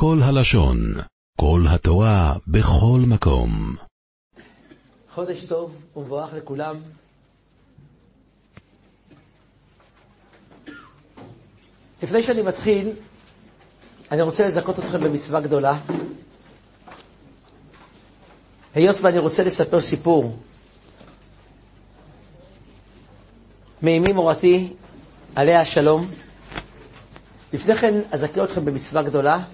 כל הלשון, כל התורה, בכל מקום. חודש טוב ומבורך לכולם. לפני שאני מתחיל, אני רוצה לזכות אתכם במצווה גדולה. היות ואני רוצה לספר סיפור מאמי מורתי, עליה השלום. לפני כן אזכה אתכם במצווה גדולה.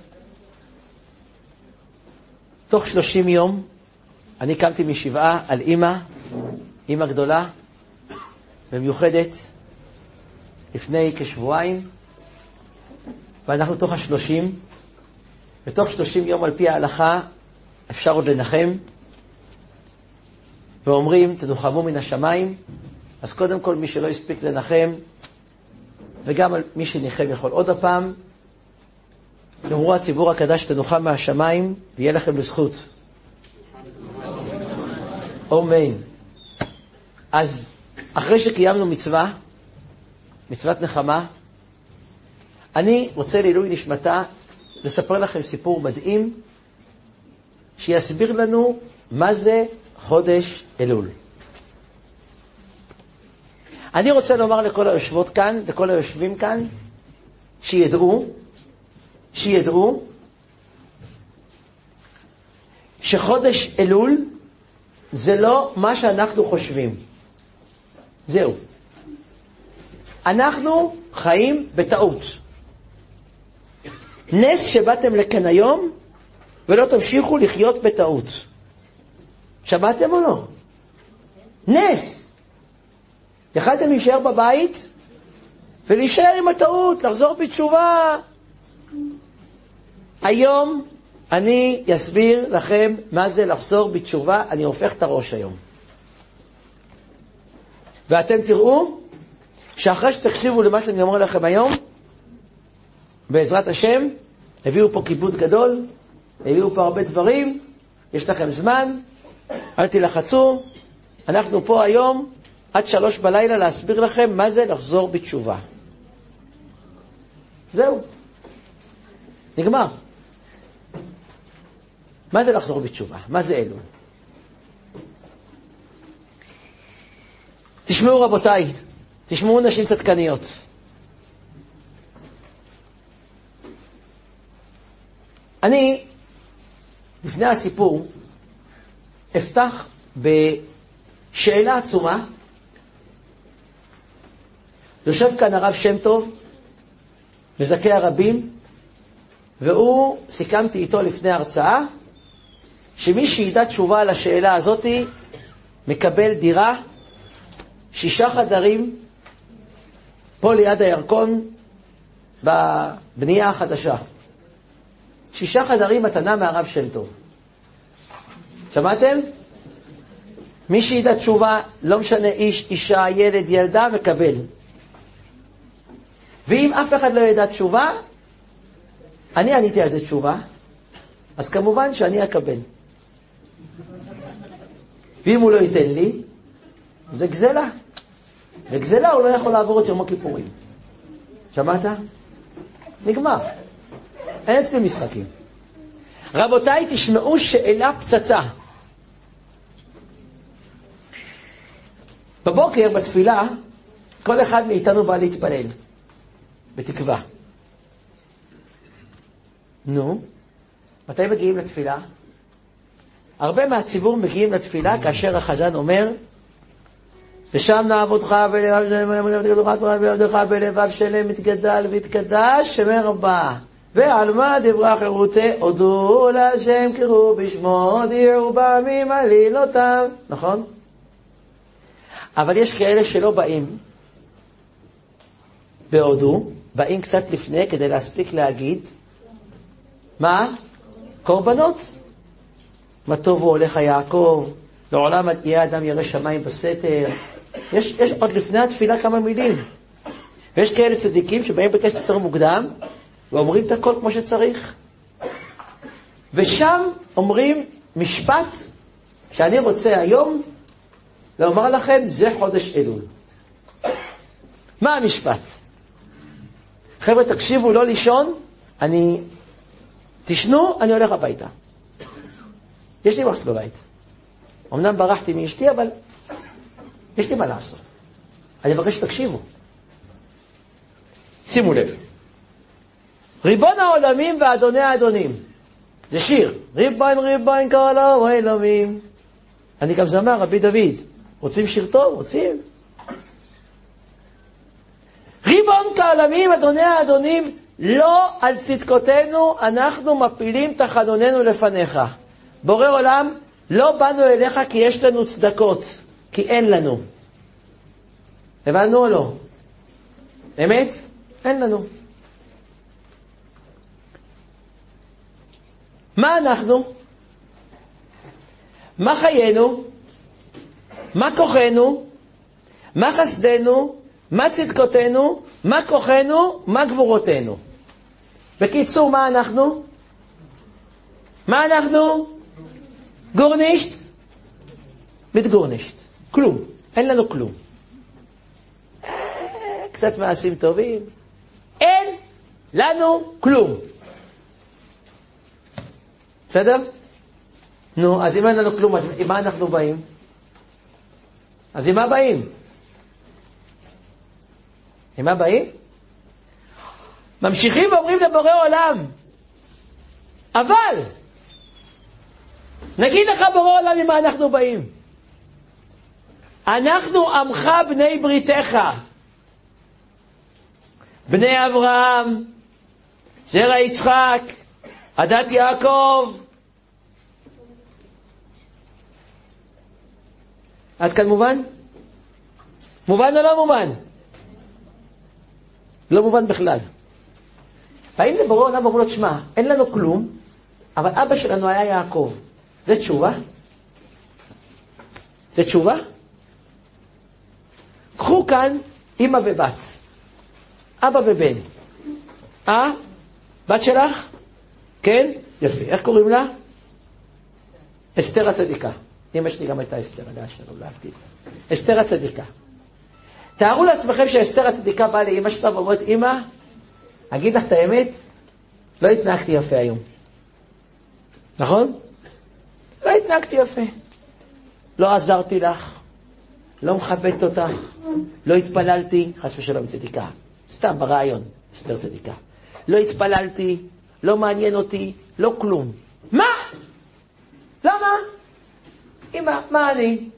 תוך שלושים יום אני קמתי משבעה על אימא, אימא גדולה ומיוחדת, לפני כשבועיים, ואנחנו תוך השלושים, ותוך שלושים יום על פי ההלכה אפשר עוד לנחם, ואומרים, תנוחמו מן השמיים, אז קודם כל מי שלא הספיק לנחם, וגם מי שניחם יכול. עוד הפעם, יאמרו הציבור הקדש תנוחם מהשמיים, ויהיה לכם בזכות. אמן. אז אחרי שקיימנו מצווה, מצוות נחמה, אני רוצה לעילוי נשמתה לספר לכם סיפור מדהים שיסביר לנו מה זה חודש אלול. אני רוצה לומר לכל היושבות כאן, לכל היושבים כאן, שידעו, שידעו, שחודש אלול זה לא מה שאנחנו חושבים. זהו. אנחנו חיים בטעות. נס שבאתם לכאן היום, ולא תמשיכו לחיות בטעות. שמעתם או לא? נס. יכלתם להישאר בבית ולהישאר עם הטעות, לחזור בתשובה. היום אני אסביר לכם מה זה לחזור בתשובה, אני הופך את הראש היום. ואתם תראו שאחרי שתקשיבו למה שאני אומר לכם היום, בעזרת השם, הביאו פה כיבוד גדול, הביאו פה הרבה דברים, יש לכם זמן, אל תלחצו, אנחנו פה היום עד שלוש בלילה להסביר לכם מה זה לחזור בתשובה. זהו. נגמר. מה זה לחזור בתשובה? מה זה אלו? תשמעו רבותיי, תשמעו נשים צדקניות. אני, לפני הסיפור, אפתח בשאלה עצומה. יושב כאן הרב שם טוב, מזכה הרבים, והוא, סיכמתי איתו לפני הרצאה, שמי שידע תשובה על השאלה הזאתי, מקבל דירה, שישה חדרים, פה ליד הירקון, בבנייה החדשה. שישה חדרים מתנה מהרב שם טוב. שמעתם? מי שידע תשובה, לא משנה איש, אישה, ילד, ילדה, מקבל. ואם אף אחד לא ידע תשובה, אני עניתי על זה תשובה, אז כמובן שאני אקבל. ואם הוא לא ייתן לי, זה גזלה. וגזלה הוא לא יכול לעבור את יום הכיפורים. שמעת? נגמר. אין אצלי משחקים. רבותיי, תשמעו שאלה פצצה. בבוקר, בתפילה, כל אחד מאיתנו בא להתפלל, בתקווה. נו, מתי מגיעים לתפילה? הרבה מהציבור מגיעים לתפילה כאשר החזן אומר, ושם נעבודך ולבדך בלבב שלם יתגדל ויתקדש שמי רבה. ועל מה דברה חירותי הודו להשם קראו בשמו דיעו בעמים עלילותיו. נכון? אבל יש כאלה שלא באים בהודו, באים קצת לפני כדי להספיק להגיד, מה? קורבנות. מה טובו הולך יעקב, לעולם יהיה אדם ירא שמיים בסתר. יש, יש עוד לפני התפילה כמה מילים. ויש כאלה צדיקים שבאים בכסף יותר מוקדם, ואומרים את הכל כמו שצריך. ושם אומרים משפט שאני רוצה היום לומר לכם, זה חודש אלול. מה המשפט? חבר'ה, תקשיבו, לא לישון, אני תשנו, אני הולך הביתה. יש לי מחס בבית. אמנם ברחתי מאשתי, אבל יש לי מה לעשות. אני מבקש שתקשיבו. שימו לב. ריבון העולמים ואדוני האדונים. זה שיר. ריבון ריבון כל העולמים. אני גם זמר, רבי דוד. רוצים שיר טוב? רוצים? ריבון כעולמים, אדוני האדונים, לא על צדקותינו אנחנו מפילים תחנוננו לפניך. בורא עולם, לא באנו אליך כי יש לנו צדקות, כי אין לנו. הבנו או לא? אמת? אין לנו. מה אנחנו? מה חיינו? מה כוחנו? מה חסדנו? מה צדקותינו? מה כוחנו? מה גבורותינו? בקיצור, מה אנחנו? מה אנחנו? גורנישט? מתגורנישט. כלום. אין לנו כלום. קצת מעשים טובים. אין לנו כלום. בסדר? נו, אז אם אין לנו כלום, אז עם מה אנחנו באים? אז עם מה באים? עם מה באים? ממשיכים ואומרים לבורא עולם, אבל, נגיד לך בורא עולם עם מה אנחנו באים. אנחנו עמך בני בריתך, בני אברהם, זרע יצחק, עדת יעקב. עד כאן מובן? מובן או לא מובן? לא מובן בכלל. באים לבורא עולם ואומרים לו, תשמע, אין לנו כלום, אבל אבא שלנו היה יעקב. זה תשובה? זה תשובה? קחו כאן אימא ובת, אבא ובן. אה? בת שלך? כן? יפה. איך קוראים לה? אסתר הצדיקה. אמא שלי גם הייתה אסתר, עליה שלום, להבדיל. אסתר הצדיקה. תארו לעצמכם שאסתר הצדיקה באה לאמא שלה ואומרת, אמא, אגיד לך את האמת, לא התנהגתי יפה היום. נכון? לא התנהגתי יפה. לא עזרתי לך, לא מכבדת אותך, לא התפללתי, חס ושלום צדיקה. סתם ברעיון, אסתר צדיקה. לא התפללתי, לא מעניין אותי, לא כלום. מה? למה? אמא, מה אני?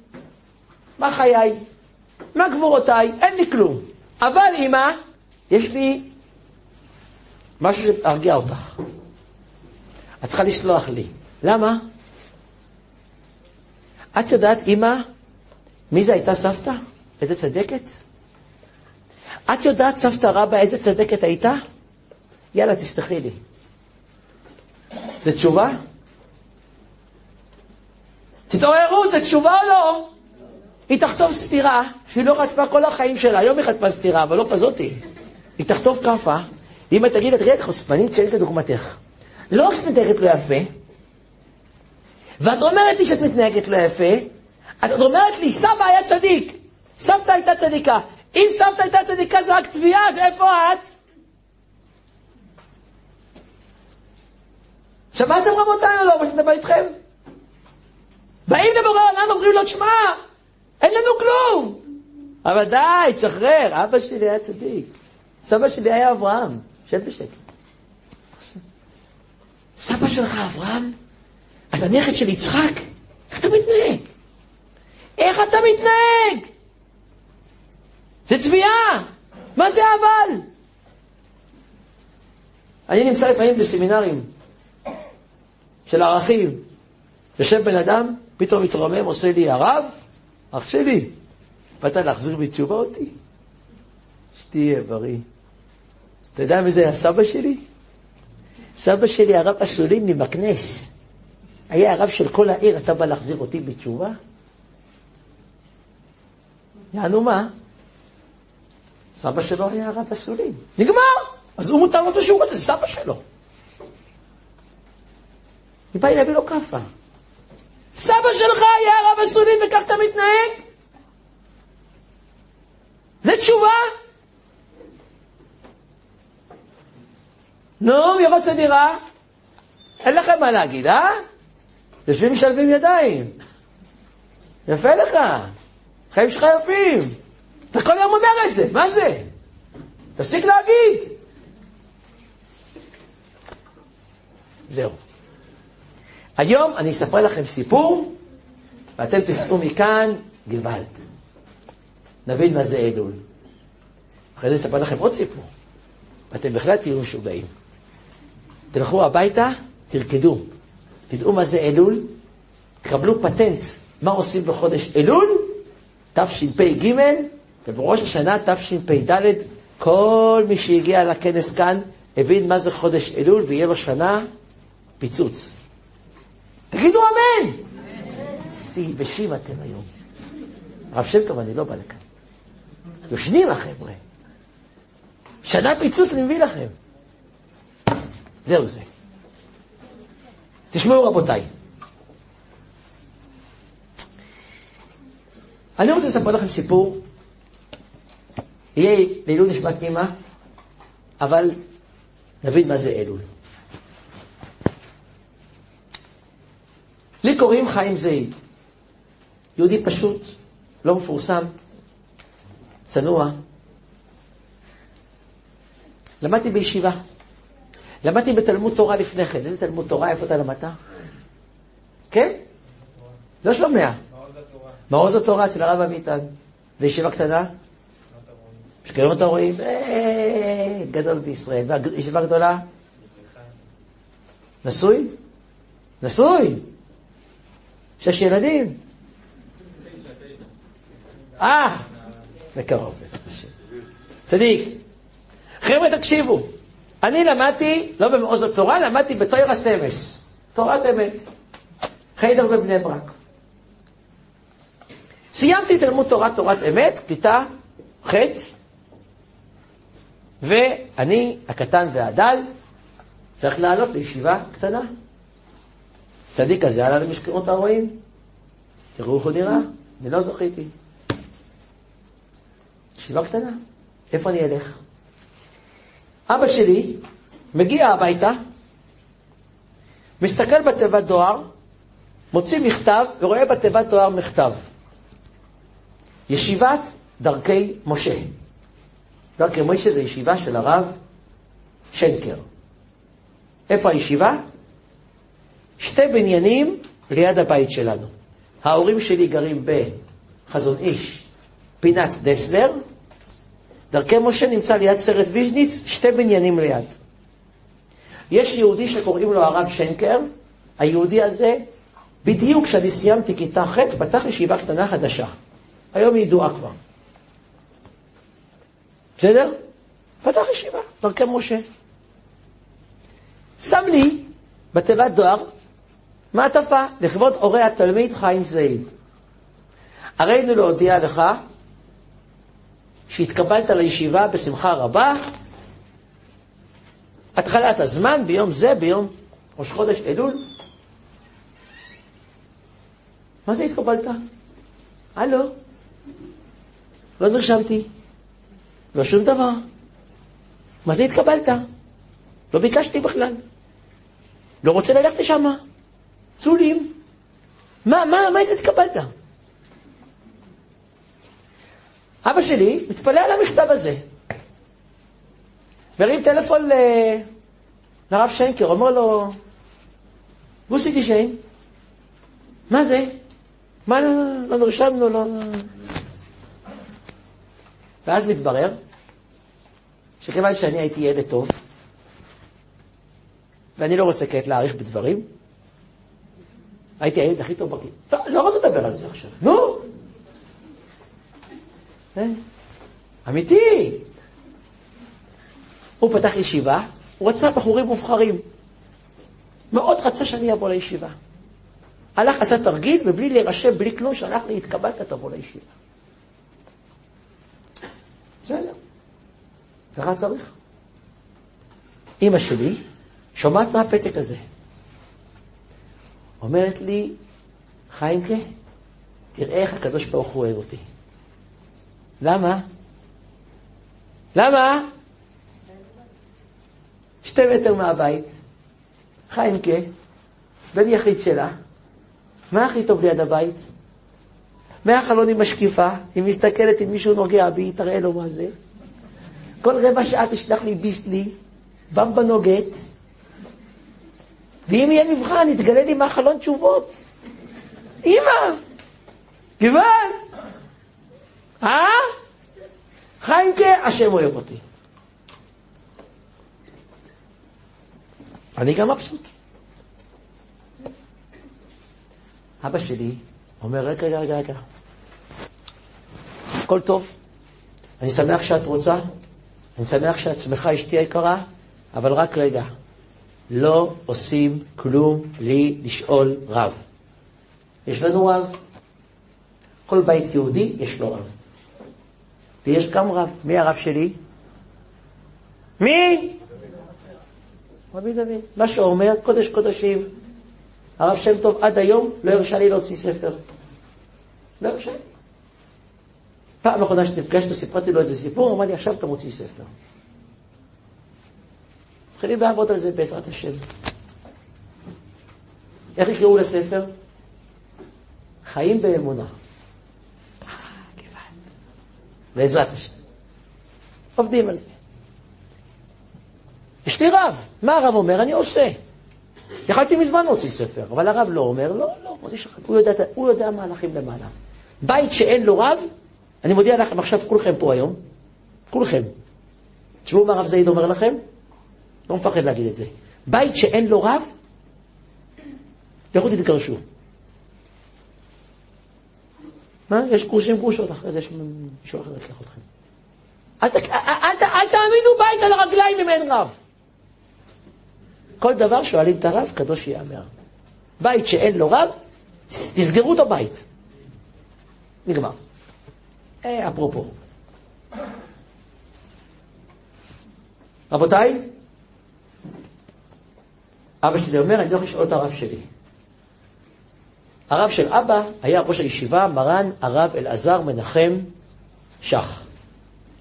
מה חיי? מה גבורותיי? אין לי כלום. אבל אמא, יש לי משהו שארגיע אותך. את צריכה לסלוח לי. למה? את יודעת, אמא, מי זה הייתה סבתא? איזה צדקת? את יודעת, סבתא רבא, איזה צדקת הייתה? יאללה, תסלחי לי. זה תשובה? תתעוררו, זה תשובה או לא? היא תכתוב סטירה שהיא לא חטפה כל החיים שלה. היום היא חטפה סטירה, אבל לא כזאתי. היא תכתוב כאפה, ואם את תגיד לה, תראי, את חושפנית שאין כדוגמתך. לא רק שאת מתנהגת לא יפה, ואת אומרת לי שאת מתנהגת לא יפה, את אומרת לי, סבא היה צדיק, סבתא הייתה צדיקה. אם סבתא הייתה צדיקה זה רק תביעה, אז איפה את? שמעתם רבותיי או לא, מה שנדבר איתכם? באים לבורא עולם, אומרים לו, שמע, אין לנו כלום. אבל די, תשחרר, אבא שלי היה צדיק. סבא שלי היה אברהם, שב בשקט. סבא שלך אברהם? אתה נכד של יצחק? איך אתה מתנהג? איך אתה מתנהג? זה תביעה. מה זה אבל? אני נמצא לפעמים בסמינרים של ערכים. יושב בן אדם, פתאום מתרומם, עושה לי הרב, אח שלי, באת להחזיר בתשובה אותי? שתהיה בריא. אתה יודע מי זה הסבא שלי? סבא שלי, הרב אסולין ממקנס. היה הרב של כל העיר, אתה בא להחזיר אותי בתשובה? יענו מה? סבא שלו היה הרב אסולין. נגמר! אז הוא מותר לו מה שהוא רוצה, סבא שלו. היא באה להביא לו כאפה. סבא שלך היה הרב אסולין וכך אתה מתנהג? זה תשובה? נו, מי רוצה דירה? אין לכם מה להגיד, אה? יושבים משלבים ידיים. יפה לך. חיים שלך יפים. אתה כל היום אומר את זה, מה זה? תפסיק להגיד. זהו. היום אני אספר לכם סיפור, ואתם תצאו מכאן גוואלד. נבין מה זה אלול. אחרי זה אספר לכם עוד סיפור, ואתם בכלל תהיו משוגעים. תלכו הביתה, תרקדו. תדעו מה זה אלול, תקבלו פטנט מה עושים בחודש אלול, תשפ"ג, ובראש השנה תשפ"ד, כל מי שהגיע לכנס כאן הבין מה זה חודש אלול, ויהיה לו שנה פיצוץ. תגידו אמן! שיא ושיב אתם היום. הרב שם טוב, אני לא בא לכאן. יושנים החבר'ה. שנה פיצוץ אני מביא לכם. זהו זה. תשמעו רבותיי. אני רוצה לספר לכם סיפור. יהיה לעילוי נשמת אימא, אבל נבין מה זה אלול. לי קוראים חיים זעיד. יהודי פשוט, לא מפורסם, צנוע. למדתי בישיבה. למדתי בתלמוד תורה לפני כן. איזה תלמוד תורה? איפה אתה למדת? כן? לא שומע. מעוז התורה אצל הרב אביטן. וישיבה קטנה? שקרים אתה רואים? אה, גדול בישראל. וישיבה גדולה? נשוי? נשוי? שש ילדים? אה, בקרוב. צדיק. חבר'ה, תקשיבו. אני למדתי, לא במעוז התורה, למדתי בתויר הסמס. תורת אמת. חיידר בבני ברק. סיימתי תלמוד תורה, תורת אמת, כיתה ח', ואני, הקטן והדל, צריך לעלות לישיבה קטנה. צדיק הזה עלה למשכנות הרועים. תראו איך הוא נראה, אני לא זכיתי. ישיבה קטנה, איפה אני אלך? אבא שלי מגיע הביתה, מסתכל בתיבת דואר, מוציא מכתב ורואה בתיבת דואר מכתב. ישיבת דרכי משה. דרכי משה זה ישיבה של הרב שנקר. איפה הישיבה? שתי בניינים ליד הבית שלנו. ההורים שלי גרים בחזון איש, פינת דסלר, דרכי משה נמצא ליד סרט ויז'ניץ, שתי בניינים ליד. יש יהודי שקוראים לו הרב שנקר, היהודי הזה, בדיוק כשאני סיימתי כיתה ח', פתח ישיבה קטנה חדשה. היום היא ידועה כבר. בסדר? פתח ישיבה, דרכי משה. שם לי בתיבת דואר מעטפה לכבוד הורי התלמיד חיים זעיד. הרינו להודיע לך שהתקבלת לישיבה בשמחה רבה, התחלת הזמן ביום זה, ביום ראש חודש אלול. מה זה התקבלת? הלו? לא נרשמתי. לא שום דבר. מה זה התקבלת? לא ביקשתי בכלל. לא רוצה ללכת לשם. צולים. מה, מה, מה התקבלת? אבא שלי מתפלא על המכתב הזה. מרים טלפון ל... לרב שיינקר, אומר לו, בוסי גישיין, מה זה? מה לא, לא נרשמנו, לא... ואז מתברר שכיוון שאני הייתי ילד טוב, ואני לא רוצה כעת להאריך בדברים, הייתי הילד הכי טוב בכיתה. טוב, לא רוצה לדבר על זה עכשיו. נו! אה? אמיתי. הוא פתח ישיבה, הוא רצה בחורים מובחרים. מאוד רצה שאני אבוא לישיבה. הלך, עשה תרגיל, ובלי להירשם, בלי כלום, שלח לי, התקבלת, תבוא לישיבה. בסדר. ככה צריך. אימא שלי שומעת מהפתק הזה. אומרת לי, חיימקה, תראה איך הקדוש ברוך הוא אוהב אותי. למה? למה? שתי מטר מהבית, חיימקה, בן יחיד שלה, מה הכי טוב ליד הבית? מהחלון היא משקיפה, היא מסתכלת אם מישהו נוגע בי, תראה לו מה זה. כל רבע שעה תשלח לי ביסלי, במבה נוגט, ואם יהיה מבחן, יתגלה לי מהחלון תשובות. אמא, גבעל, אה? חיימקה, השם אוהב אותי. אני גם מבסוט. אבא שלי אומר, רגע, רגע, רגע, רגע, הכל טוב, אני שמח שאת רוצה, אני שמח שאת שמחה אשתי היקרה, אבל רק רגע, לא עושים כלום בלי לשאול רב. יש לנו רב. כל בית יהודי יש לו רב. ויש גם רב. מי הרב שלי? מי? רבי דוד. מה שאומר, קודש קודשים. הרב שם טוב עד היום לא הרשה לי להוציא ספר. לא הרשה. פעם אחרונה שנפגשנו, סיפרתי לו איזה סיפור, אמר לי, עכשיו אתה מוציא ספר. מתחילים לעבוד על זה בעזרת השם. איך יקראו לספר? חיים באמונה. בעזרת השם. עובדים על זה. יש לי רב, מה הרב אומר? אני עושה. יכלתי מזמן להוציא ספר, אבל הרב לא אומר, לא, לא, הוא יודע, הוא יודע מהלכים למעלה. בית שאין לו רב, אני מודיע לכם עכשיו, כולכם פה היום, כולכם. תשמעו מה הרב זעיד אומר לכם, לא מפחד להגיד את זה. בית שאין לו רב, לכו תתגרשו. מה? יש גרושים גרושות, אחרי זה יש מישהו אחר יצלח אתכם. אל, אל, אל, אל תעמידו בית על הרגליים אם אין רב. כל דבר שואלים את הרב, קדוש ייאמר. בית שאין לו רב, תסגרו את הבית. נגמר. אה, אפרופו. רבותיי, אבא שלי אומר, אני לא יכול לשאול את הרב שלי. הרב של אבא היה ראש הישיבה, מרן הרב אלעזר מנחם שח.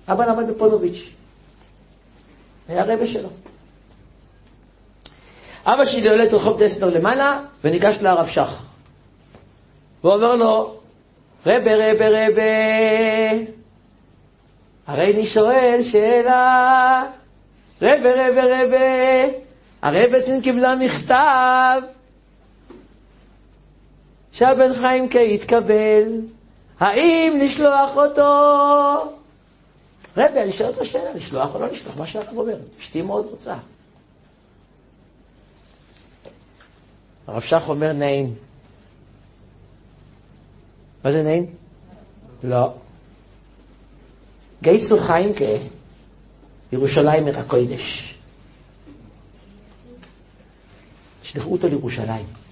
אבא למד בפונוביץ'. היה רבה שלו. אבא שלי עולה את רחוב דסטר למעלה, וניגש לרב שח. והוא אומר לו, רבה, רבה, רבה, הרי אני שואל שאלה, רבה, רבה, רבה, הרי בעצם קיבלה מכתב שהבן חיים קיי התקבל, האם לשלוח אותו? רבי, אני שואל אותו שאלה, לשלוח או לא לשלוח, מה שהרב אומר, אשתי מאוד רוצה. הרב שך אומר נעים. מה זה נעים? לא. גייצו חיים כה, ירושלים עיר הקודש. תשלחו אותו לירושלים.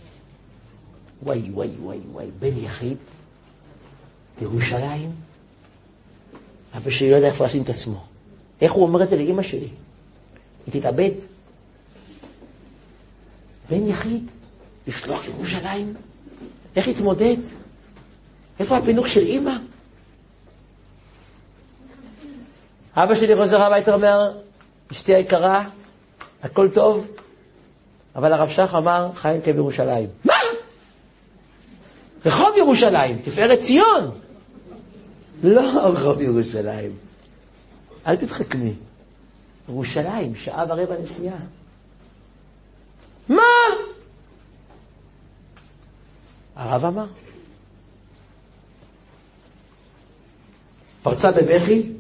וואי, וואי, וואי, וואי, בן יחיד, ירושלים, אבא שלי לא יודע איפה לשים את עצמו. איך הוא אומר את זה לאימא שלי? היא תתאבד. בן יחיד, לשלוח לירושלים? איך יתמודד? איפה הפינוק של אימא? אבא שלי חוזר הביתה אומר, אשתי היקרה, הכל טוב, אבל הרב שך אמר, חיים כבירושלים. מה? רחוב ירושלים, תפארת ציון. לא רחוב ירושלים. אל תתחכמי. ירושלים, שעה ורבע נסיעה. מה? הרב אמר. פרצה בבכי,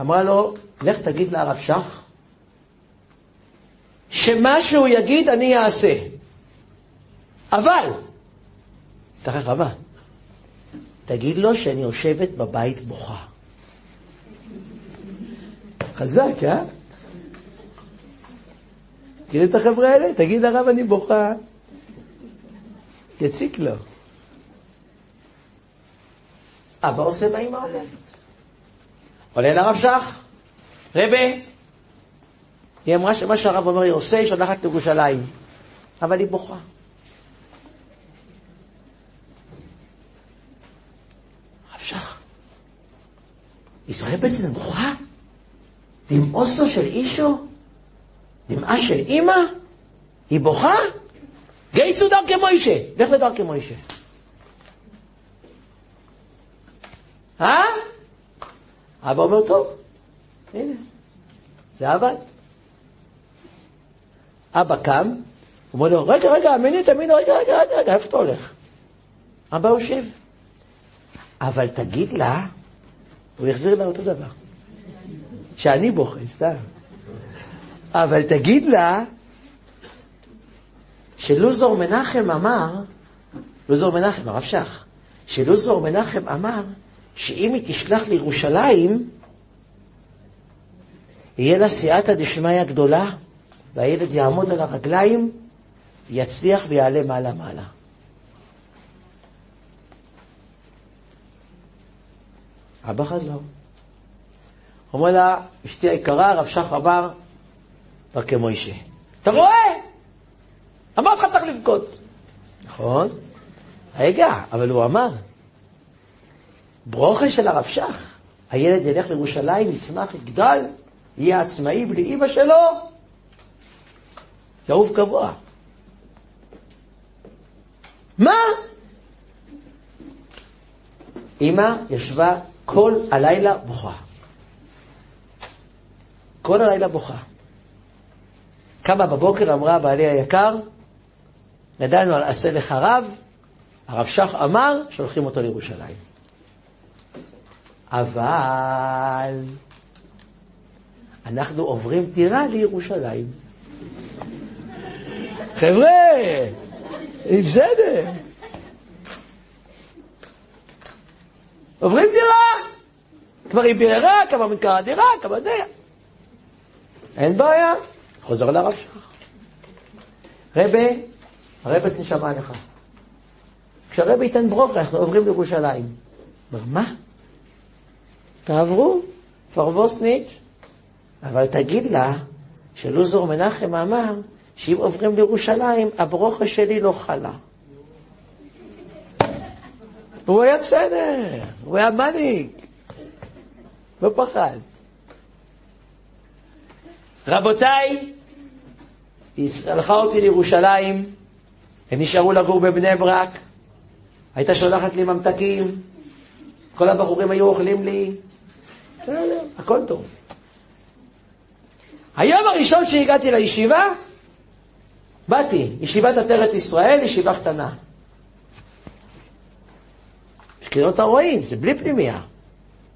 אמרה לו, לך תגיד לרב שך, שמה שהוא יגיד אני אעשה. אבל, תראה רבה, תגיד לו שאני יושבת בבית בוכה. חזק, אה? תראה את החבר'ה האלה, תגיד לרב אני בוכה. יציק לו. אבא עושה מה אמא אומרת. עולה לרב שך, רבה, היא אמרה שמה שהרב אומר היא עושה, היא שולחת לירושלים. אבל היא בוכה. רב שך, ישראל בעצם בוכה? דמעוס לו של אישו? דמעה של אימא? היא בוכה? גייצו דרכי מוישה. לך לדרכי מוישה. אה? אבא אומר, טוב, הנה, זה עבד. אבא קם, הוא אומר לו, רגע, רגע, אמיני, תאמיני, רגע, רגע, רגע, איפה אתה הולך? אבא יושב. אבל תגיד לה, הוא יחזיר לה אותו דבר. שאני בוכה, סתם. אבל תגיד לה, שלוזור מנחם אמר, לוזור מנחם, הרב שך, שלוזור מנחם אמר שאם היא תשלח לירושלים, יהיה לה סייעתא דשמיא גדולה, והילד יעמוד על הרגליים, יצליח ויעלה מעלה-מעלה. אבא חזר. אומר לה, אשתי היקרה, רב שח אמר, דרכי מוישה. אתה רואה? אמרתי לך צריך לבכות. נכון? רגע, אבל הוא אמר, ברוכה של הרב שך, הילד ילך לירושלים, ישמח, יגדל, יהיה עצמאי בלי אימא שלו, יעוף גבוה. מה? אימא ישבה כל הלילה בוכה. כל הלילה בוכה. קמה בבוקר, אמרה בעלי היקר, ידענו על עשה לך רב, הרב שך אמר, שולחים אותו לירושלים. אבל אנחנו עוברים דירה לירושלים. חבר'ה, בסדר. עוברים דירה. כבר היא ביררה, כמה מקרה דירה, כמה זה. אין בעיה, חוזר לרב שלך. רבה, הרב אצלי שמע לך. כשהרבה ייתן ברוך, אנחנו עוברים לירושלים. אומר, מה? תעברו, פרבוסנית. אבל תגיד לה שלוזור מנחם אמר שאם עוברים לירושלים, הברוכה שלי לא חלה. הוא היה בסדר, הוא היה מניק, לא פחד. רבותיי, היא שלחה אותי לירושלים, הם נשארו לגור בבני ברק, הייתה שולחת לי ממתקים, כל הבחורים היו אוכלים לי, הכל טוב. היום הראשון שהגעתי לישיבה, באתי, ישיבת עטרת ישראל, ישיבה קטנה. משכנות הרועים, זה בלי פנימייה.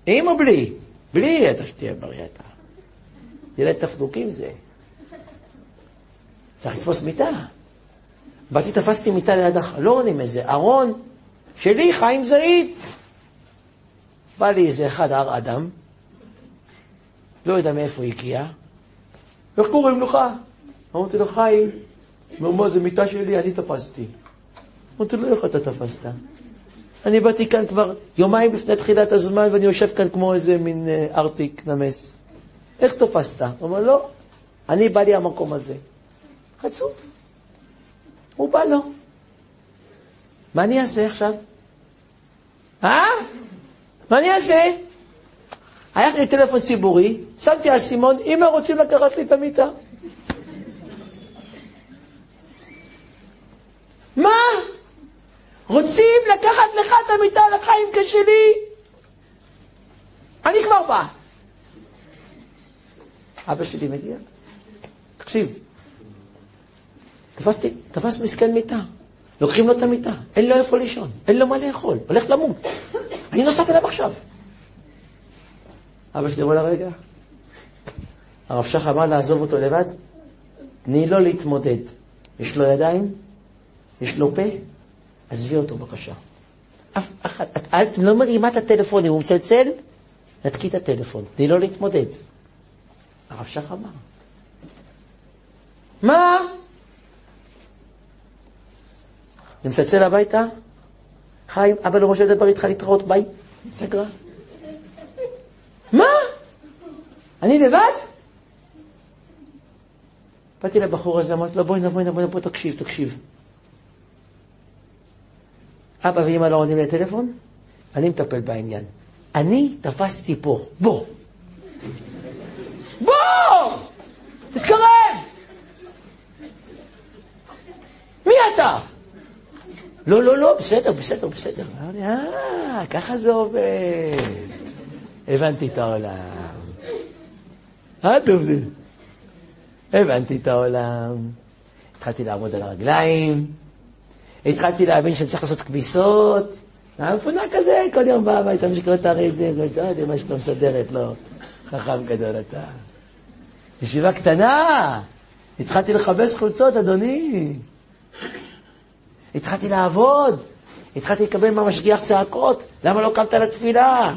עם או בלי? בלי אתה שתהיה ברייתה. ילד תפנוקים זה. צריך לתפוס מיטה. באתי, תפסתי מיטה ליד החלון עם איזה ארון שלי, חיים זעיד. בא לי איזה אחד הר אדם, לא יודע מאיפה הגיע, איך קוראים לך? אמרתי לו, חיים. אמר, מה, זה מיטה שלי, אני תפסתי. אמרתי לו, איך אתה תפסת? אני באתי כאן כבר יומיים לפני תחילת הזמן, ואני יושב כאן כמו איזה מין אה, ארטיק נמס. איך תפסת? הוא אומר, לא, אני בא לי המקום הזה. חצוף. הוא בא לו. מה אני אעשה עכשיו? אה? מה אני אעשה? היה לי טלפון ציבורי, שמתי אסימון, אמא רוצים לקחת לי את המיטה. מה? רוצים לקחת לך את המיטה לחיים כשלי? אני כבר בא. אבא שלי מגיע. תקשיב, תפסתי, תפס מסכן מיטה. לוקחים לו את המיטה, אין לו איפה לישון, אין לו מה לאכול, הולך למות. אני נוסף אליו עכשיו. אבא שלי אמר לה, רגע, הרב שך אמר לעזוב אותו לבד, תני לו להתמודד. יש לו ידיים, יש לו פה, עזבי אותו בבקשה. אף אחד, את לא מרימה את הטלפון, אם הוא מצלצל, נתקי את הטלפון, תני לו להתמודד. הרב שך אמר. מה? אני מצלצל הביתה, חיים, אבא לא רוצה לדבר איתך להתראות, ביי, סגרה. מה? אני לבד? באתי לבחור הזה, אמרתי לו, בואי נבוא, נבוא, נבוא, תקשיב, תקשיב. אבא ואמא לא עונים לטלפון, אני מטפל בעניין. אני תפסתי פה, בוא. בוא! תתקרב! מי אתה? לא, לא, לא, בסדר, בסדר, בסדר. אמרתי, אה, ככה זה עובד. הבנתי את העולם. אה, עד עובדים. הבנתי את העולם. התחלתי לעמוד על הרגליים, התחלתי להבין שאני צריך לעשות כביסות. המפונה כזה, כל יום בא הביתה, מי שקורא את הרייטינג, לא יודע מה שאתה מסדרת, לא. חכם גדול אתה. ישיבה קטנה, התחלתי לכבס חולצות, אדוני. התחלתי לעבוד, התחלתי לקבל מהמשגיח צעקות, למה לא קמת לתפילה?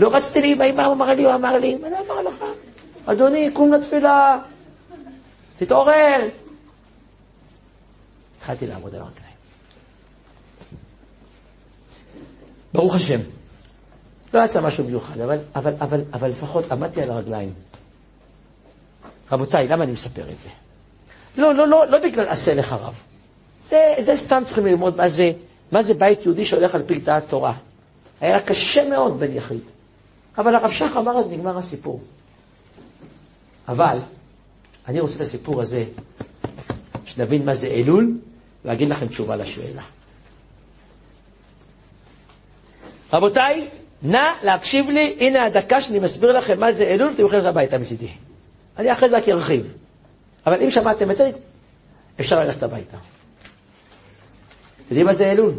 לא רציתי לי, מה אמר לי, הוא אמר לי, מה אמר לך? אדוני, קום לתפילה, תתעורר. התחלתי לעמוד על הרגליים. ברוך השם. לא יצא משהו מיוחד, אבל, אבל, אבל, אבל לפחות עמדתי על הרגליים. רבותיי, למה אני מספר את זה? לא, לא, לא, לא בגלל עשה לך רב. זה, זה סתם צריכים ללמוד מה זה, מה זה בית יהודי שהולך על פי דעת תורה. היה לה קשה מאוד בן יחיד. אבל הרב שך אמר אז נגמר הסיפור. אבל, אני רוצה את הסיפור הזה, שנבין מה זה אלול, ואגיד לכם תשובה לשאלה. רבותיי, נא להקשיב לי, הנה הדקה שאני מסביר לכם מה זה אלול, אתם יכולים ללכת הביתה מצידי. אני אחרי זה רק ארחיב. אבל אם שמעתם את זה, אפשר ללכת הביתה. יודעים מה זה אלול?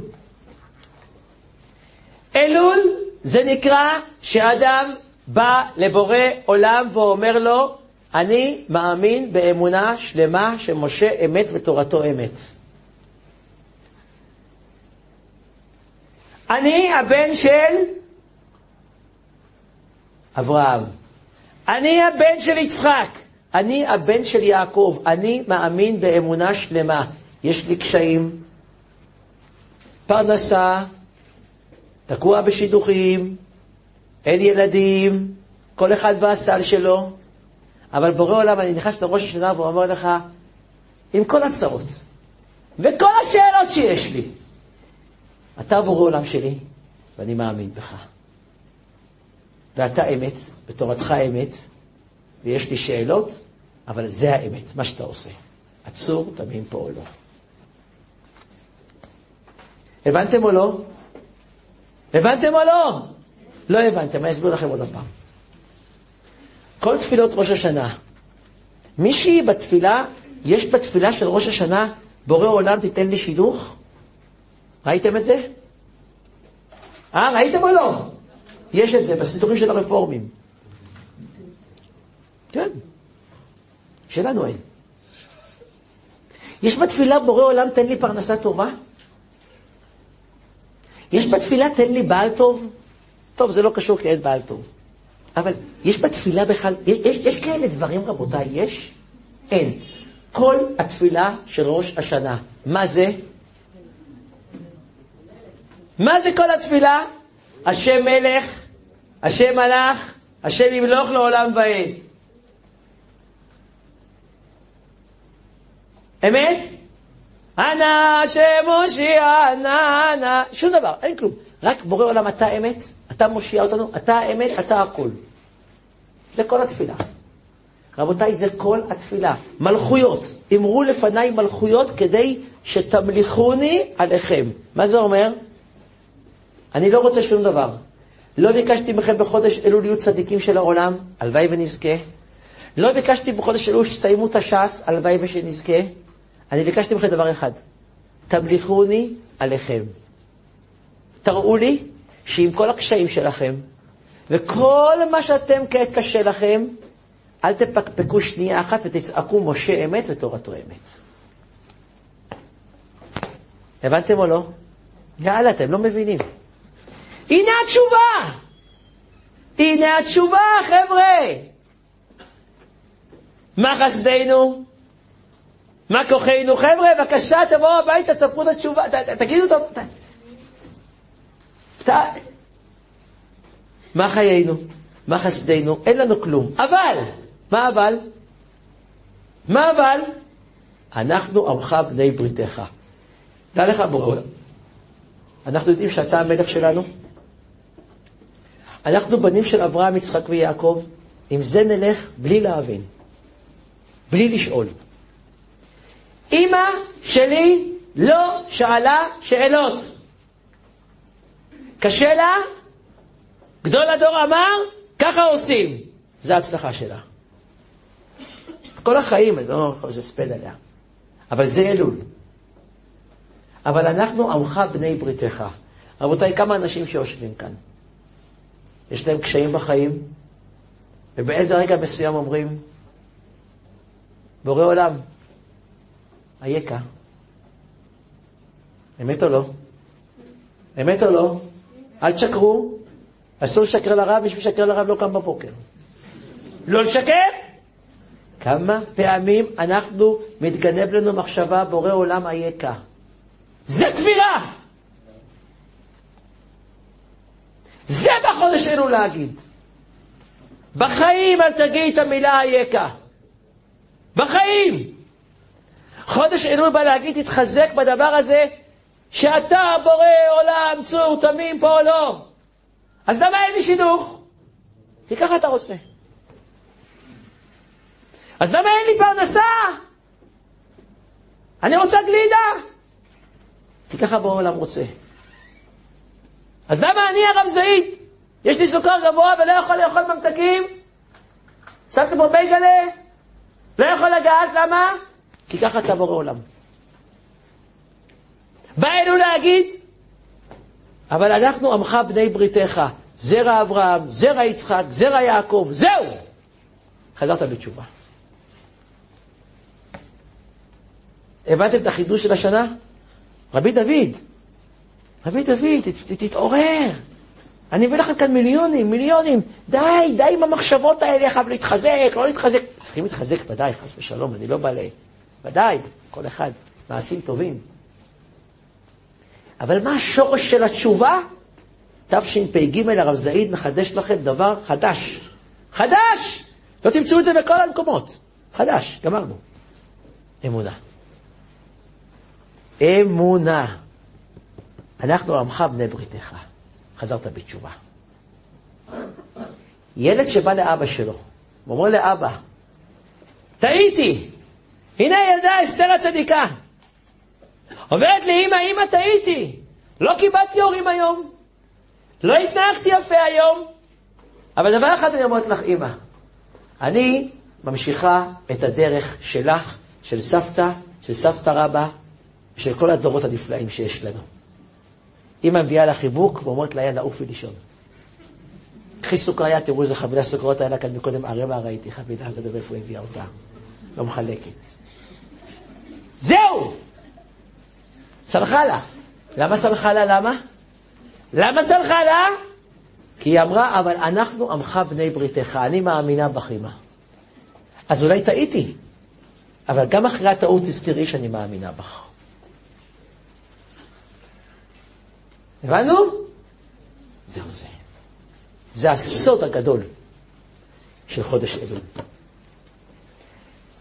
אלול זה נקרא שאדם בא לבורא עולם ואומר לו, אני מאמין באמונה שלמה שמשה אמת ותורתו אמת. אני הבן של אברהם. אני הבן של יצחק. אני הבן של יעקב. אני מאמין באמונה שלמה. יש לי קשיים, פרנסה, תקוע בשידוכים, אין ילדים, כל אחד והסל שלו. אבל בורא עולם, אני נכנס לראש השנה ואומר לך, עם כל הצרות וכל השאלות שיש לי, אתה בורא עולם שלי, ואני מאמין בך. ואתה אמת, בתורתך אמת, ויש לי שאלות, אבל זה האמת, מה שאתה עושה. עצור, תמים פה או לא. הבנתם או לא? הבנתם או לא? לא הבנתם, אני אסביר לכם עוד פעם. כל תפילות ראש השנה, מישהי בתפילה, יש בתפילה של ראש השנה, בורא עולם תיתן לי שילוך? ראיתם את זה? אה, ראיתם או לא? יש את זה בסידורים של הרפורמים. כן. שלנו אין. יש בתפילה בורא עולם תן לי פרנסה טובה? יש בתפילה תן לי בעל טוב? טוב, זה לא קשור כי אין בעל טוב. אבל יש בתפילה בכלל, יש, יש כאלה דברים רבותיי, יש? אין. כל התפילה של ראש השנה, מה זה? מה זה כל התפילה? השם מלך, השם מלך, השם ימלוך לעולם ועד. אמת? אנא השם מושיע, אנא, אנא, שום דבר, אין כלום. רק בורא עולם, אתה אמת, אתה מושיע אותנו, אתה האמת, אתה הכול. זה כל התפילה. רבותיי, זה כל התפילה. מלכויות. אמרו לפניי מלכויות כדי שתמליכוני עליכם. מה זה אומר? אני לא רוצה שום דבר. לא ביקשתי מכם בחודש אלול להיות צדיקים של העולם, הלוואי ונזכה. לא ביקשתי בחודש אלול שתסיימו את הש"ס, הלוואי ושנזכה. אני ביקשתי מכם דבר אחד, תמליכוני עליכם. תראו לי שעם כל הקשיים שלכם, וכל מה שאתם כעת קשה לכם, אל תפקפקו שנייה אחת ותצעקו משה אמת ותורתו אמת. הבנתם או לא? יאללה, אתם לא מבינים. הנה התשובה! הנה התשובה, חבר'ה! מה חסדנו? מה כוחנו? חבר'ה, בבקשה, תבואו הביתה, תספרו את התשובה, תגידו את ה... מה חיינו? מה חסדנו? אין לנו כלום. אבל, מה אבל? מה אבל? אנחנו עמך בני בריתך. דע לך בורא עולם. אנחנו יודעים שאתה המלך שלנו. אנחנו בנים של אברהם, יצחק ויעקב. עם זה נלך בלי להבין, בלי לשאול. אימא שלי לא שאלה שאלות. קשה לה, גדול הדור אמר, ככה עושים. זה ההצלחה שלה. כל החיים, אני לא יכול לספד עליה. אבל זה אלול. אבל אנחנו עמך בני בריתך. רבותיי, כמה אנשים שיושבים כאן, יש להם קשיים בחיים, ובאיזה רגע מסוים אומרים, בורא עולם, אייכה? אמת או לא? אמת או לא? אל תשקרו. אסור לשקר לרב, מי שמשקר לרב לא קם בבוקר. לא לשקר! כמה פעמים אנחנו, מתגנב לנו מחשבה, בורא עולם אייכה. זה כבירה! זה בחודש אלו להגיד. בחיים אל תגיד את המילה אייכה. בחיים. חודש אלול בא להגיד, תתחזק בדבר הזה, שאתה בורא עולם, צור, תמים פה או לא. אז למה אין לי שידוך? כי ככה אתה רוצה. אז למה אין לי פרנסה? אני רוצה גלידה. כי ככה בורא עולם רוצה. אז למה אני הרב זעיד? יש לי סוכר גבוה ולא יכול לאכול ממתקים? שמתי פה בייגלה? לא יכול לגעת, למה? כי ככה אתה בורא עולם. בא להגיד, אבל אנחנו עמך בני בריתך, זרע אברהם, זרע יצחק, זרע יעקב, זהו! חזרת בתשובה. הבנתם את החידוש של השנה? רבי דוד, רבי דוד, תתעורר. אני מביא לכם כאן מיליונים, מיליונים. די, די עם המחשבות האלה, חייב להתחזק, לא להתחזק. צריכים להתחזק, ודאי, חס ושלום, אני לא בא. ודאי, כל אחד, מעשים טובים. אבל מה השורש של התשובה? תשפ"ג הרב זעיד מחדש לכם דבר חדש. חדש! לא תמצאו את זה בכל המקומות. חדש, גמרנו. אמונה. אמונה. אנחנו עמך בני בריתך. חזרת בתשובה. ילד שבא לאבא שלו, ואומר לאבא, טעיתי, הנה ילדה אסתר הצדיקה. אומרת לי, אמא, אמא, טעיתי, לא קיבלתי הורים היום, לא התנהגתי יפה היום, אבל דבר אחד אני אומרת לך, אמא, אני ממשיכה את הדרך שלך, של סבתא, של סבתא רבא, ושל כל הדורות הנפלאים שיש לנו. אמא מביאה לה חיבוק ואומרת לה, יאללה, עופי לישון. קחי סוכריה, תראו איזה חבילה סוכריות היה לה כאן מקודם, ערבה ראיתי, חבילה, לא יודע איפה היא הביאה אותה. לא מחלקת. זהו! סלחה לה. למה סלחה לה? למה? למה סלחה לה? כי היא אמרה, אבל אנחנו עמך בני בריתך, אני מאמינה בך. אז אולי טעיתי, אבל גם אחרי הטעות תזכרי שאני מאמינה בך. הבנו? זהו זה. זה הסוד הגדול של חודש אלול.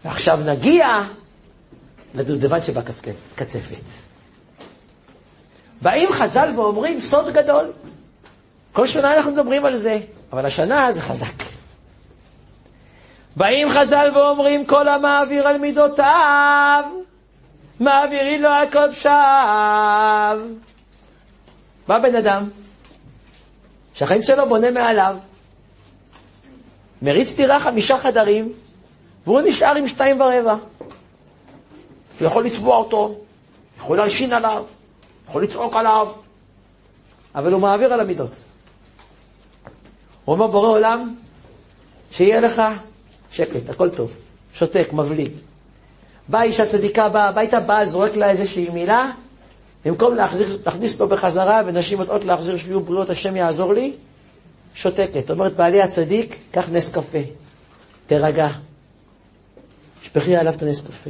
ועכשיו נגיע לדובדבן שבקצפת. באים חז"ל ואומרים סוד גדול. כל שנה אנחנו מדברים על זה, אבל השנה זה חזק. באים חז"ל ואומרים כל המעביר על מידותיו, מעבירים לו על כל פשעיו. בא בן אדם, שהחיים שלו בונה מעליו, מריץ דירה חמישה חדרים, והוא נשאר עם שתיים ורבע. הוא יכול לצבוע אותו, יכול להלשין עליו, יכול לצעוק עליו, אבל הוא מעביר על המידות. הוא אומר, בורא עולם, שיהיה לך שקט, הכל טוב, שותק, מבליג. באה אישה צדיקה, באה הביתה, באה, זורק לה איזושהי מילה, במקום להכניס, להכניס אותו בחזרה, ונשים יודעות להחזיר שביעות בריאות, השם יעזור לי, שותקת. אומרת, בעלי הצדיק, קח נס קפה, תירגע. שפכי עליו את הנס קפה.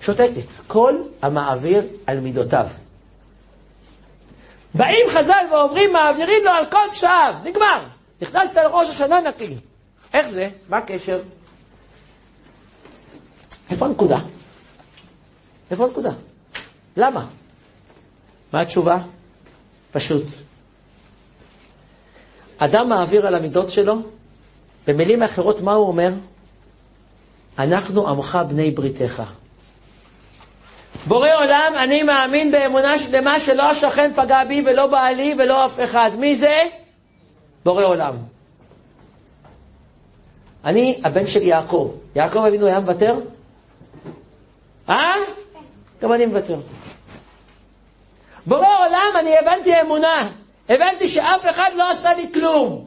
שותקת. כל המעביר על מידותיו. באים חז"ל ואומרים, מעבירים לו על כל פשעיו, נגמר. נכנסת לראש השנה נקי. איך זה? מה הקשר? איפה הנקודה? איפה הנקודה? למה? מה התשובה? פשוט. אדם מעביר על המידות שלו, במילים אחרות, מה הוא אומר? אנחנו עמך בני בריתך. בורא עולם, אני מאמין באמונה שלמה שלא השכן פגע בי ולא בעלי ולא אף אחד. מי זה? בורא עולם. אני הבן של יעקב. יעקב אבינו היה מוותר? אה? גם אני מוותר. בורא עולם, אני הבנתי אמונה. הבנתי שאף אחד לא עשה לי כלום.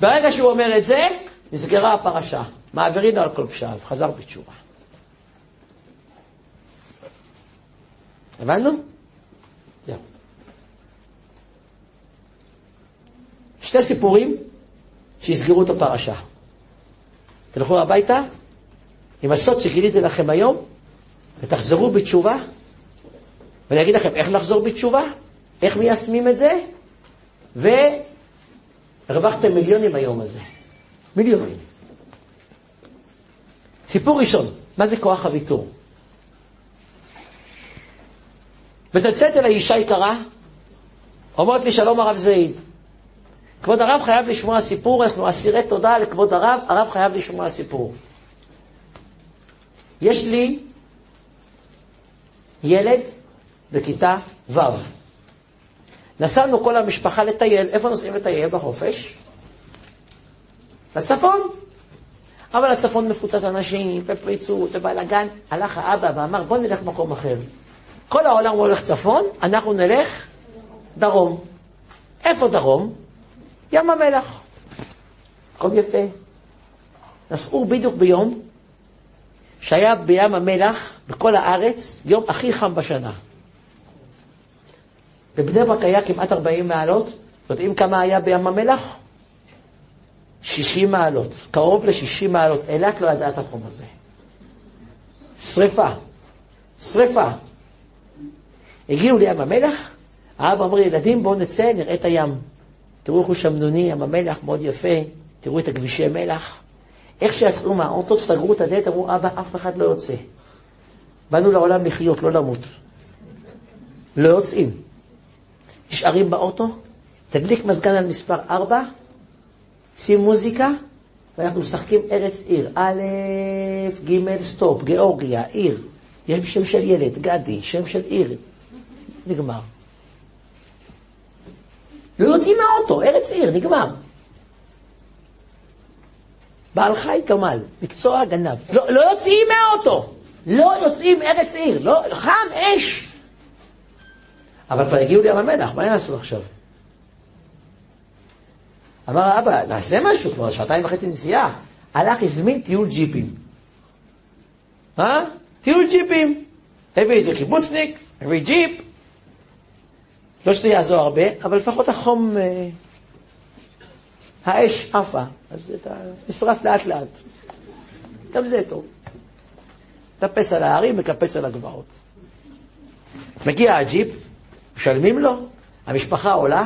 ברגע שהוא אומר את זה, נסגרה הפרשה. מעבירים על כל פשעיו, חזר בתשובה. הבנו? זהו. שתי סיפורים שיסגרו את הפרשה. תלכו הביתה עם הסוד שגיליתי לכם היום, ותחזרו בתשובה, ואני אגיד לכם איך לחזור בתשובה, איך מיישמים את זה, והרווחתם מיליונים היום הזה. מיליונים. סיפור ראשון, מה זה כוח הוויתור? מצלצלת אליי אישה יקרה, אומרת לי שלום הרב זעיד. כבוד הרב חייב לשמוע סיפור, אנחנו אסירי תודה לכבוד הרב, הרב חייב לשמוע סיפור. יש לי ילד בכיתה ו'. נסענו כל המשפחה לטייל. איפה נוסעים לטייל בחופש? לצפון. אבל הצפון מפוצץ אנשים, ופריצות, ובלאגן. הלך האבא ואמר, בוא נלך מקום אחר. כל העולם הולך צפון, אנחנו נלך דרום. איפה דרום? ים המלח. מקום יפה. נסעו בדיוק ביום שהיה בים המלח, בכל הארץ, יום הכי חם בשנה. בבני ברק היה כמעט 40 מעלות. יודעים כמה היה בים המלח? 60 מעלות. קרוב ל-60 מעלות. אילת לא ידעה את החום הזה. שריפה. שריפה. הגיעו לים המלח, האבא אמר, ילדים, בואו נצא, נראה את הים. תראו איך הוא שמנוני, ים המלח מאוד יפה, תראו את הכבישי מלח. איך שיצאו מהאוטו, סגרו את הדלת, אמרו, אבא, אף אחד לא יוצא. באנו לעולם לחיות, לא למות. לא יוצאים. נשארים באוטו, תדליק מזגן על מספר 4, שים מוזיקה, ואנחנו משחקים ארץ עיר. א', ג', סטופ, גיאורגיה, עיר. יש שם של ילד, גדי, שם של עיר. נגמר. לא יוצאים מהאוטו, ארץ עיר, נגמר. בעל חי גמל, מקצוע גנב. לא, לא יוצאים מהאוטו, לא יוצאים ארץ עיר, לא, חם, אש. אבל כבר הגיעו לים המלח, מה יעשו עכשיו? אמר האבא, נעשה משהו, כבר שעתיים וחצי נסיעה. הלך, הזמין טיול ג'יפים. אה? טיול ג'יפים. הביא איזה קיבוצניק, הביא ג'יפ. לא שזה יעזור הרבה, אבל לפחות החום, אה, האש עפה, אז אתה נשרף לאט לאט. גם זה טוב. מטפס על ההרים, מקפץ על הגבעות. מגיע הג'יפ, משלמים לו, המשפחה עולה,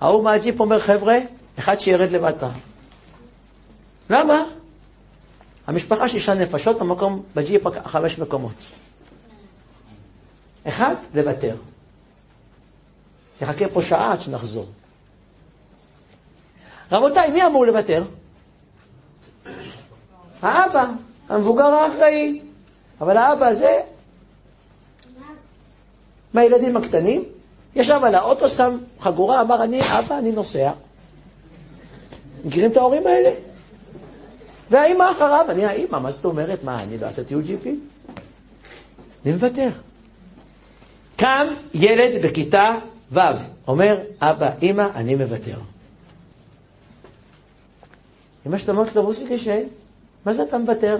ההוא מהג'יפ אומר, חבר'ה, אחד שירד למטה. למה? המשפחה שישה נפשות, המקום בג'יפ חמש מקומות. אחד, לוותר. נחכה פה שעה עד שנחזור. רבותיי, מי אמור לוותר? האבא, המבוגר האחראי. אבל האבא הזה, מהילדים הקטנים, ישב על האוטו, שם חגורה, אמר, אני אבא, אני נוסע. מכירים את ההורים האלה? והאימא אחריו, אני האימא, מה זאת אומרת? מה, אני לא אעשה טיול ג'יפי? אני מוותר. קם ילד בכיתה ו', אומר, אבא, אימא, אני מוותר. אמא שלו אומרת לו, רוסי קשה, מה זה אתה מוותר?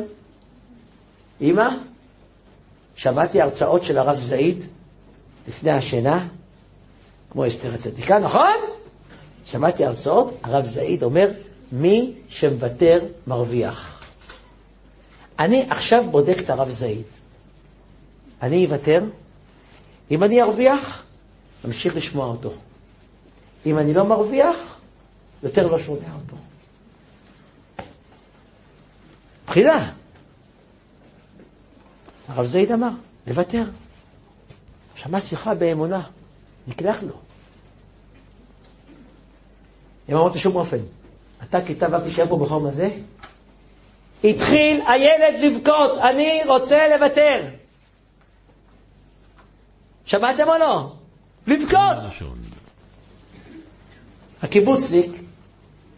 אמא, שמעתי הרצאות של הרב זעיד לפני השינה, כמו אסתר הצדיקה, נכון? שמעתי הרצאות, הרב זעיד אומר, מי שמוותר מרוויח. אני עכשיו בודק את הרב זעיד. אני אוותר, אם אני ארוויח, אמשיך לשמוע אותו. אם אני לא מרוויח, יותר לא שומע אותו. בחירה. הרב זעיד אמר, לוותר. שמע שיחה באמונה, נקלח לו. הם אמרו בשום אופן, אתה כיתה ו' תישאר פה בחום הזה, התחיל הילד לבכות, אני רוצה לוותר. שמעתם או לא? לבכות. הקיבוצניק,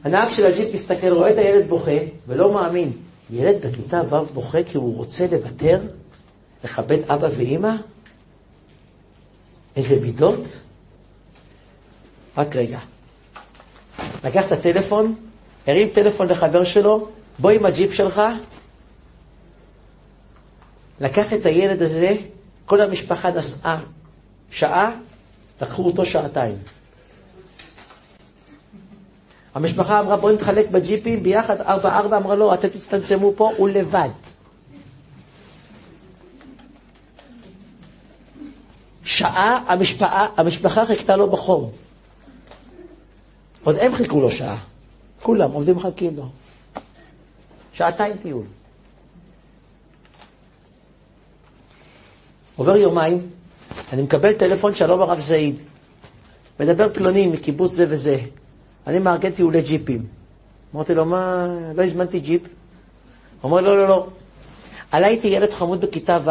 הנהג של הג'יפ מסתכל, רואה את הילד בוכה, ולא מאמין. ילד בכיתה ו' בוכה כי הוא רוצה לוותר, לכבד אבא ואימא? איזה מידות? רק רגע. לקח את הטלפון, הרים טלפון לחבר שלו, בוא עם הג'יפ שלך. לקח את הילד הזה, כל המשפחה נסעה שעה, לקחו אותו שעתיים. המשפחה אמרה בואי נתחלק בג'יפים ביחד, ארבע ארבע, אמרה לא, אתם תצטמצמו פה, הוא לבד. שעה המשפחה, המשפחה חיכתה לו בחום. עוד הם חיכו לו שעה. כולם עומדים מחכים לו. שעתיים טיול. עובר יומיים, אני מקבל טלפון, שלום הרב זעיד. מדבר פלוני מקיבוץ זה וזה. אני מארגן טיולי ג'יפים. אמרתי לו, מה, לא הזמנתי ג'יפ? הוא אומר, לא, לא, לא. עלה איתי ילד חמוד בכיתה ו',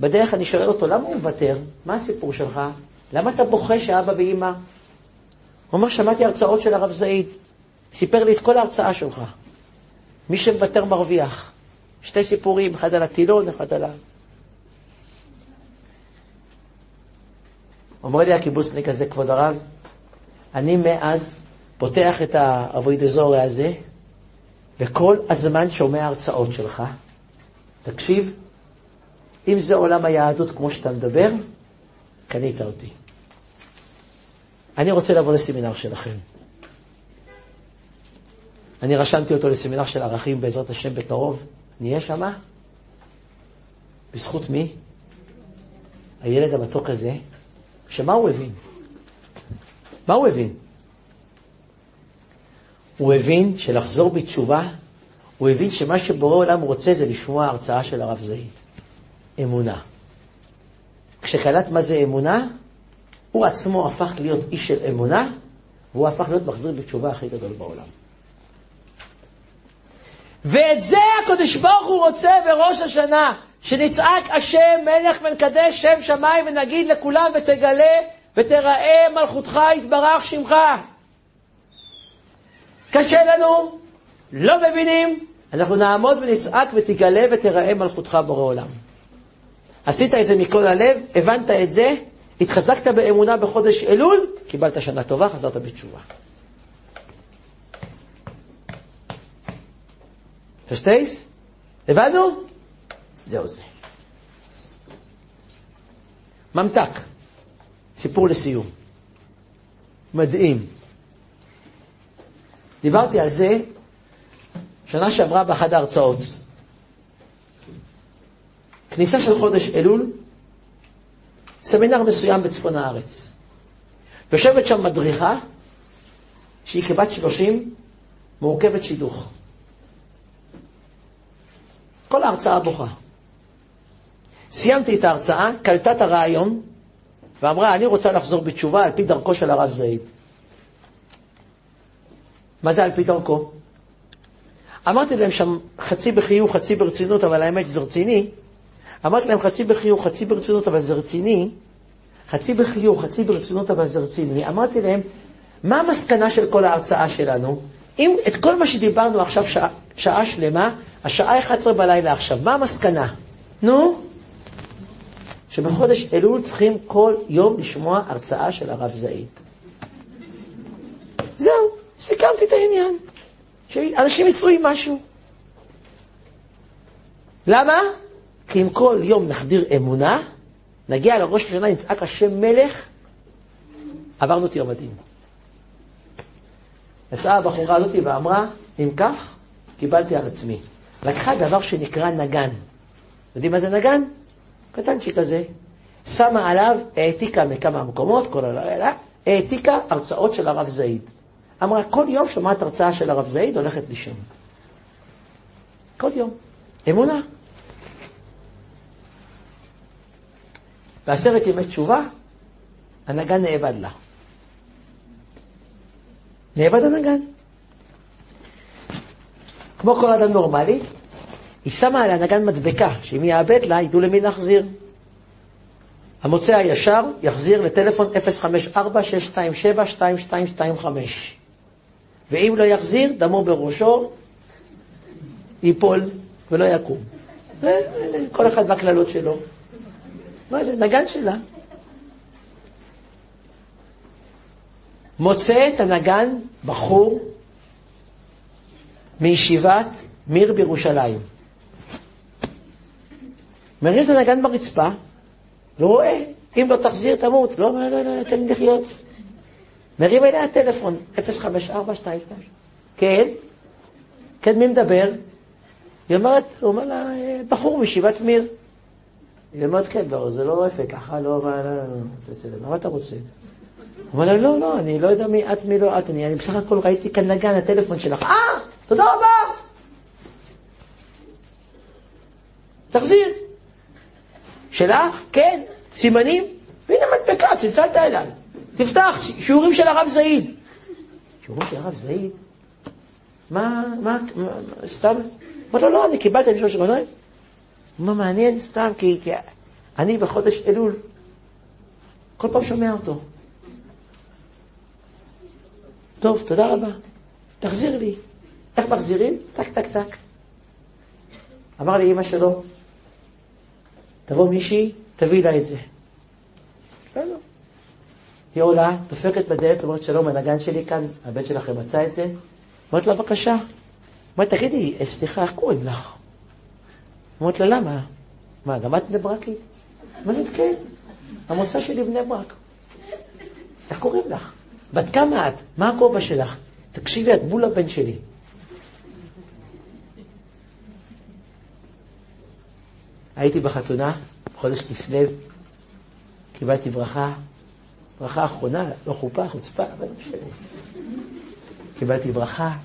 בדרך אני שואל אותו, למה הוא מוותר? מה הסיפור שלך? למה אתה בוכה שאבא ואימא? הוא אומר, שמעתי הרצאות של הרב זעיד. סיפר לי את כל ההרצאה שלך. מי שמוותר מרוויח. שתי סיפורים, אחד על הטילון, אחד על ה... אומר לי הקיבוצניק הזה, כבוד הרב, אני מאז פותח את האבוידזורי הזה, וכל הזמן שומע הרצאות שלך. תקשיב, אם זה עולם היהדות כמו שאתה מדבר, קנית אותי. אני רוצה לבוא לסמינר שלכם. אני רשמתי אותו לסמינר של ערכים בעזרת השם בקרוב. נהיה שמה? בזכות מי? הילד המתוק הזה, שמה הוא הבין? מה הוא הבין? הוא הבין שלחזור בתשובה, הוא הבין שמה שבורא עולם רוצה זה לשמוע הרצאה של הרב זעיד. אמונה. כשקלט מה זה אמונה, הוא עצמו הפך להיות איש של אמונה, והוא הפך להיות מחזיר בתשובה הכי גדול בעולם. ואת זה הקדוש ברוך הוא רוצה בראש השנה, שנצעק השם מלך ונקדש שם שמיים ונגיד לכולם ותגלה ותראה מלכותך יתברך שמך. קשה לנו, לא מבינים, אנחנו נעמוד ונצעק ותגלה ותראה מלכותך בורא עולם. עשית את זה מכל הלב, הבנת את זה, התחזקת באמונה בחודש אלול, קיבלת שנה טובה, חזרת בתשובה. פשטייס? הבנו? זהו זה. ממתק, סיפור לסיום. מדהים. דיברתי על זה שנה שעברה באחת ההרצאות. כניסה של חודש אלול, סמינר מסוים בצפון הארץ. יושבת שם מדריכה שהיא כבת שלושים, מורכבת שידוך. כל ההרצאה בוכה. סיימתי את ההרצאה, קלטה את הרעיון, ואמרה, אני רוצה לחזור בתשובה על פי דרכו של הרב זעיד. מה זה על פי דרכו? אמרתי להם שם חצי בחיוך, חצי ברצינות, אבל האמת שזה רציני. אמרתי להם חצי בחיוך, חצי ברצינות, אבל זה רציני. חצי בחיוך, חצי ברצינות, אבל זה רציני. אמרתי להם, מה המסקנה של כל ההרצאה שלנו? אם את כל מה שדיברנו עכשיו שעה, שעה שלמה, השעה 11 בלילה עכשיו, מה המסקנה? נו? שבחודש אלול צריכים כל יום לשמוע הרצאה של הרב זעיד. זהו, סיכמתי את העניין. שאנשים יצאו עם משהו. למה? כי אם כל יום נחדיר אמונה, נגיע לראש השנה, נצעק השם מלך, עברנו את יום הדין. יצאה הבחורה הזאת ואמרה, אם כך, קיבלתי על עצמי. לקחה דבר שנקרא נגן. יודעים מה זה נגן? קטנצ'יק כזה. שמה עליו, העתיקה מכמה מקומות, כל הלילה, העתיקה הרצאות של הרב זעיד. אמרה, כל יום שומעת הרצאה של הרב זעיד, הולכת לישון. כל יום. אמונה. בעשרת ימי תשובה, הנגן נאבד לה. נאבד הנגן. כמו כל אדם נורמלי, היא שמה על הנגן מדבקה, שאם יאבד לה, ידעו למי להחזיר. המוצא הישר יחזיר לטלפון 054-627-2225. ואם לא יחזיר, דמו בראשו, ייפול ולא יקום. כל אחד והקללות שלו. מה זה? נגן שלה. מוצא את הנגן בחור מישיבת מיר בירושלים. מרים את הנגן ברצפה, ורואה, אם לא תחזיר תמות. לא, לא, לא, לא, תן לחיות. מרים אליה טלפון, 05422. כן? כן, מי מדבר? היא אומרת, הוא אומר לה, בחור מישיבת מיר. היא אומרת, כן, לא, זה לא יפה ככה, לא, מה, לא, לא, מה אתה רוצה? הוא אומר לה, לא, לא, אני לא יודע מי את, מי לא את, אני בסך הכל ראיתי כאן נגן, הטלפון שלך. אה, תודה רבה! תחזיר. שלך? כן. סימנים? והנה מדבקה, צלצלת אליי. תפתח, שיעורים של הרב זעיד. שיעורים של הרב זעיד? מה, מה, מה, סתם? אמרתי לו, לא, אני קיבלתי, אני שלוש רבניים. מה מעניין סתם, כי, כי אני בחודש אלול, כל פעם שומע אותו. טוב, תודה רבה. תחזיר לי. איך מחזירים? טק, טק, טק. אמר לי אמא שלו, תבוא מישהי, תביא לה את זה. בסדר. היא עולה, דופקת בדלת, אומרת שלום, הנגן שלי כאן, הבן שלכם מצא את זה. אומרת לה, בבקשה. אומרת, תגידי, סליחה, איך קוראים לך? אומרת לה, למה? מה, גם את בני ברקית? אומרת, כן, המוצא שלי בני ברק. איך קוראים לך? בת כמה את? מה הכובע שלך? תקשיבי, את בול הבן שלי. הייתי בחתונה, חודש כסלו, קיבלתי ברכה, ברכה אחרונה, לא חופה, חוצפה, אבל. קיבלתי ברכה,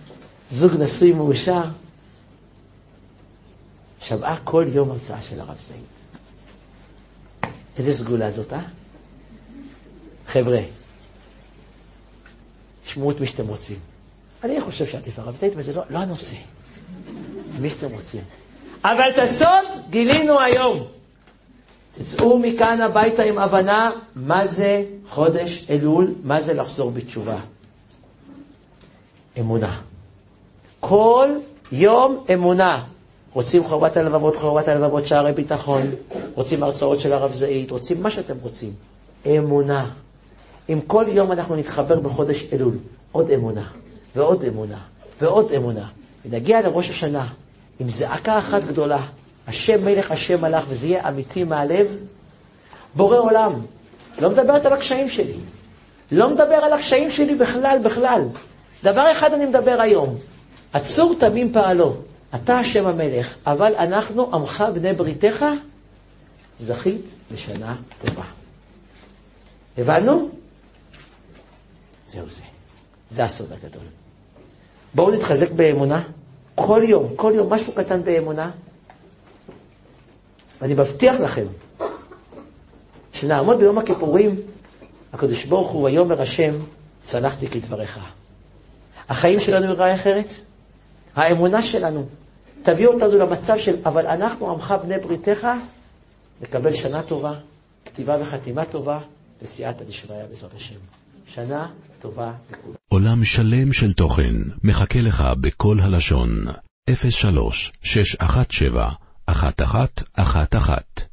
זוג נשוי מאושר. שמעה כל יום הרצאה של הרב זעיד. איזה סגולה זאת, אה? חבר'ה, תשמעו את מי שאתם רוצים. אני חושב שעדיף הרב זעיד, וזה לא, לא הנושא. מי שאתם רוצים. אבל את הסוד גילינו היום. תצאו מכאן הביתה עם הבנה מה זה חודש אלול, מה זה לחזור בתשובה. אמונה. כל יום אמונה. רוצים חורבת הלבבות, חורבת הלבבות, שערי ביטחון, רוצים הרצאות של הרב זעית, רוצים מה שאתם רוצים. אמונה. אם כל יום אנחנו נתחבר בחודש אלול, עוד אמונה, ועוד אמונה, ועוד אמונה, ונגיע לראש השנה, עם זעקה אחת גדולה, השם מלך השם מלך, וזה יהיה אמיתי מהלב, בורא עולם, לא מדברת על הקשיים שלי, לא מדבר על הקשיים שלי בכלל, בכלל. דבר אחד אני מדבר היום, עצור תמים פעלו, אתה השם המלך, אבל אנחנו עמך בני בריתך, זכית לשנה טובה. הבנו? זהו זה. זה הסוד הגדול. בואו נתחזק באמונה. כל יום, כל יום, משהו קטן באמונה. ואני מבטיח לכם, שנעמוד ביום הכיפורים, הקדוש ברוך הוא, ויאמר השם, צנחתי כדבריך. החיים שלנו יראה אחרת, האמונה שלנו תביא אותנו למצב של, אבל אנחנו עמך בני בריתך, נקבל שנה טובה, כתיבה וחתימה טובה, וסייעתא דשמיא בעזרת השם. שנה טובה לכולם. עולם שלם של תוכן מחכה לך בכל הלשון, 03 617 1111